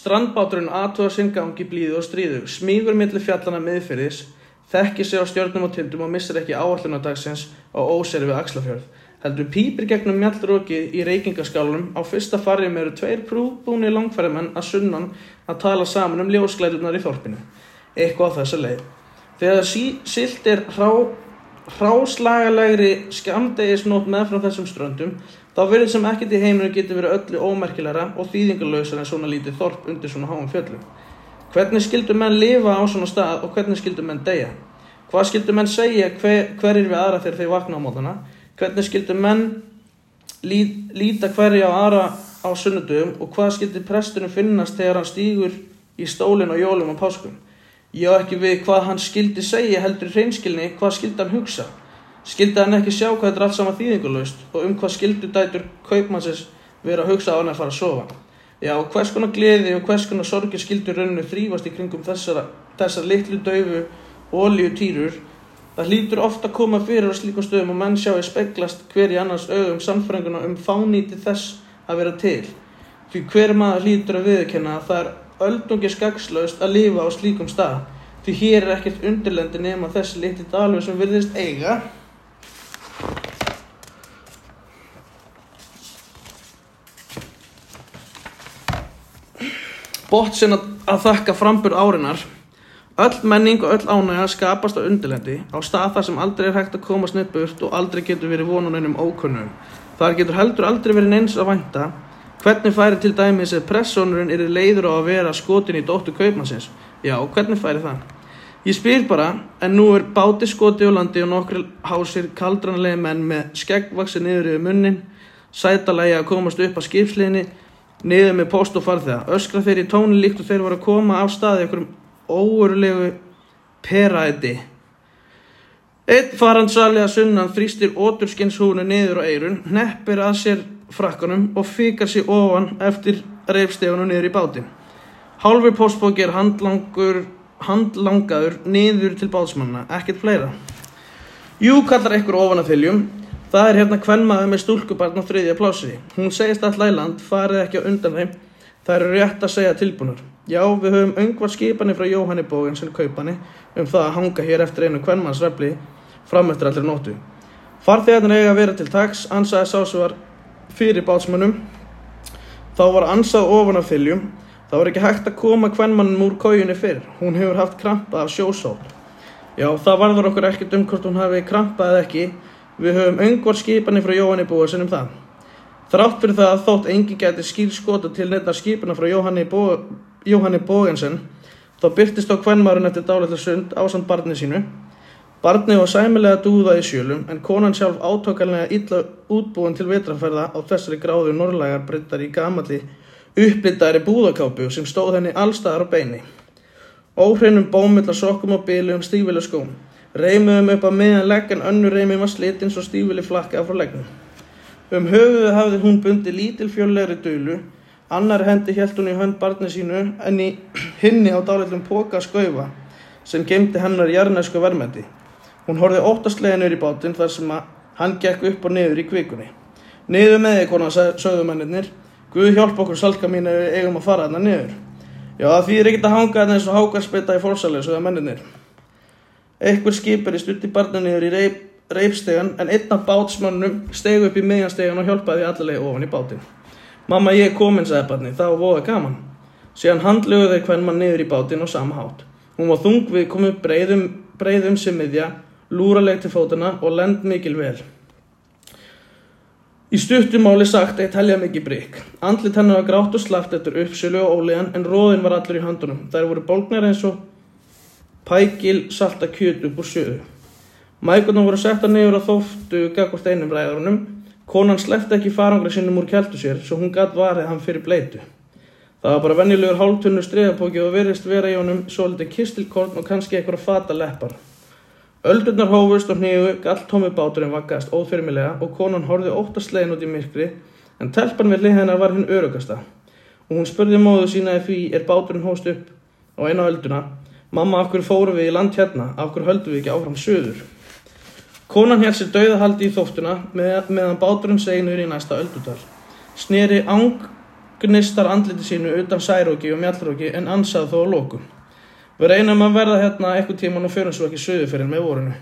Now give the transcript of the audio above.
Strandbáturinn aðtóða sinn gangi blíðu og stríðu, smígur millir fjallana miðfyrðis, þekkir sig á stjörnum og tildum og missir ekki áallunardagsins á óseri við Axlafjörð. Heldur pípir gegnum mjallrókið í reykingaskálunum á fyrsta farjum eru tveir prúbúni langfærimenn að sunnan að tala saman um ljósklædunar í þorpinu. Eitthvað á þessa leið. Þegar sí, silt er hrá, hráslagalegri skamdegisnót meðfram þessum ströndum, þá verður sem ekkert í heiminu getur verið öllu ómerkilegra og þýðingarlausar en svona lítið þorp undir svona háum fjöllum. Hvernig skildu menn lifa á svona stað og hvernig skildu menn deyja? Hvað skildu menn segja hver, hverjir við aðra þegar þeir vakna á mótana? Hvernig skildu menn lí, líta hverja á aðra á sunnudum og hvað skildi presturinn finnast þegar hann stýgur í stólinn og jólum á páskum? Ég á ekki við hvað hann skildi segja heldur hreinskilni, hvað skildi hann hugsa? Skildi hann ekki sjá hvað þetta er allt saman þýðingulegst og um hvað skildu dætur kaupmannsins vera að hugsa á hann að fara að sofa? Já, hvers konar gleði og hvers konar sorgir skildur rauninu þrýfast í kringum þessar, þessar litlu daufu oljutýrur. Það hlýtur ofta að koma fyrir á slíkum stöðum og menn sjá í speglast hver í annars auðum samfrænguna um fánýti þess að vera til. Því hver maður hlýtur að viðkenna að það er öldungi skagslaust að lifa á slíkum stað. Því hér er ekkert undirlendi nema þessi litli dalur sem virðist eiga. Bótt sinna að þakka frambur árinar. Öll menning og öll ánægja skapast á undirlendi á stað þar sem aldrei er hægt að komast neitt burt og aldrei getur verið vonun einum ókunnum. Þar getur heldur aldrei verið neins að vænta Hvernig færi til dæmis að pressónurinn er leiður á að vera skotin í dóttu kaupmannsins? Já, hvernig færi það? Ég spyr bara, en nú er báti skoti á landi og nokkri hásir kaldranlega menn með skeggvaksi niður yfir munnin, sætalegi að komast upp á skipsliðinni, niður með post og farþega. Öskra þeir í tóni líkt og þeir voru að koma af staði einhverjum óurlegu peræti. Eitt farandsali að sunnan þrýstir óturskinnshúnu niður á eirun, neppir að sér frakkanum og fikar sér ofan eftir reifstegunum niður í bátinn. Hálfur postbóki er handlangaður niður til bátsmannina, ekkert fleira. Jú, kallar ekkur ofan að þiljum. Það er hérna kvennmaður með stúlkubarn á þriðja plási. Hún segist alltaf í land, farið ekki á undan þeim. Það eru rétt að segja tilbúnur. Já, við höfum öngvar skipanir frá Jóhanni Bógensen kaupani um það að hanga hér eftir einu kvennmannsrefli framöftur allir nóttu. Farþegarnir eiga að vera til tags, ansaði sá sem var fyrir bátsmönnum þá var ansað ofan af þiljum þá var ekki hægt að koma kvennmannum úr kójunni fyrr hún hefur haft krampa af sjósól já það varður okkur ekkert um hvort hún hafi krampa eða ekki við höfum öngvar skipanir frá Jóhanni Bóasen um það þrátt fyrir það þótt engi geti skýr skota til netta skipina frá Jóhanni, Bó, Jóhanni Bógensen þá byrtist á kvennmarun eftir dálætla sund á samt barni sínu Barnið var sæmilega dúða í sjölum en konan sjálf átökallega illa útbúin til vetrafærða á þessari gráðu norrlægar bryttar í gamalli upplitaðri búðakápu sem stóð henni allstaðar á beini. Óhreinum bómiðla sokkum og bílu um stífili skóm. Reymiðum upp að miðan legg en önnu reymið var slitins og stífili flakka frá leggnum. Um höfuðu hafði hún bundi lítil fjöllegri dölu, annar hendi held hún í hönd barni sínu en í hinni á dálitlum póka skaufa sem gemdi hennar jarnæsku vermendi. Hún horfið óttastlega niður í bátinn þar sem að hann gekk upp og niður í kvikunni. Niður með þig, konar, sögðu mennir. Guð hjálp okkur salka mín ef við eigum að fara þarna niður. Já, því er ekkert að hanga þarna eins og hákarspita í fólksalegu, sögðu mennir. Ekkur skipar í stutti barna niður í reip, reipstegan en einn af bátsmönnum steg upp í miðjanstegan og hjálpaði allavega ofan í bátinn. Mamma, ég er komin, sagði barni, það var voða gaman. Síðan handluðu þau hvern mann niður í bátinn og sama hátt. Hún var þung við komið breiðum, breiðum sem miðja lúraleg til fótana og lend mikil vel. Í stuttumáli sagt eitt helja mikið brygg. Andlit hennar var grátt og slaft eftir uppsölu og ólegan en róðin var allur í handunum. Þær voru bólgnar eins og pækil salta kjöt upp úr sjöðu. Mækurnar voru setta niður á þóftu gagvart einum ræðarunum. Konan slefti ekki farangri sinnum úr kjæltu sér svo hún gatt varðið hann fyrir bleitu. Það var bara vennilegur hálftunnu streðapóki og verðist vera í honum svolítið kistilkorn og kannski eitthvað fata leppar. Öldurnar hófust og hnígu, galltómi báturinn vakkaðist óþyrmilega og konan horfið óttaslegin út í myrkri en telpan við hlið hennar var hinn örugasta og hún spurði móðu sína ef því er báturinn hóst upp á eina ölduna Mamma, af hverju fórum við í land hérna? Af hverju höldum við ekki áfram söður? Konan hér sér dauðahaldi í þóttuna með, meðan báturinn segnur í næsta öldudal. Sneri ang, gnistar andliti sínu utan særóki og mjallróki en ansað þó að lókum. Við reynum að verða hérna eitthvað tíman og förum svo ekki söðu fyrir með vorinu.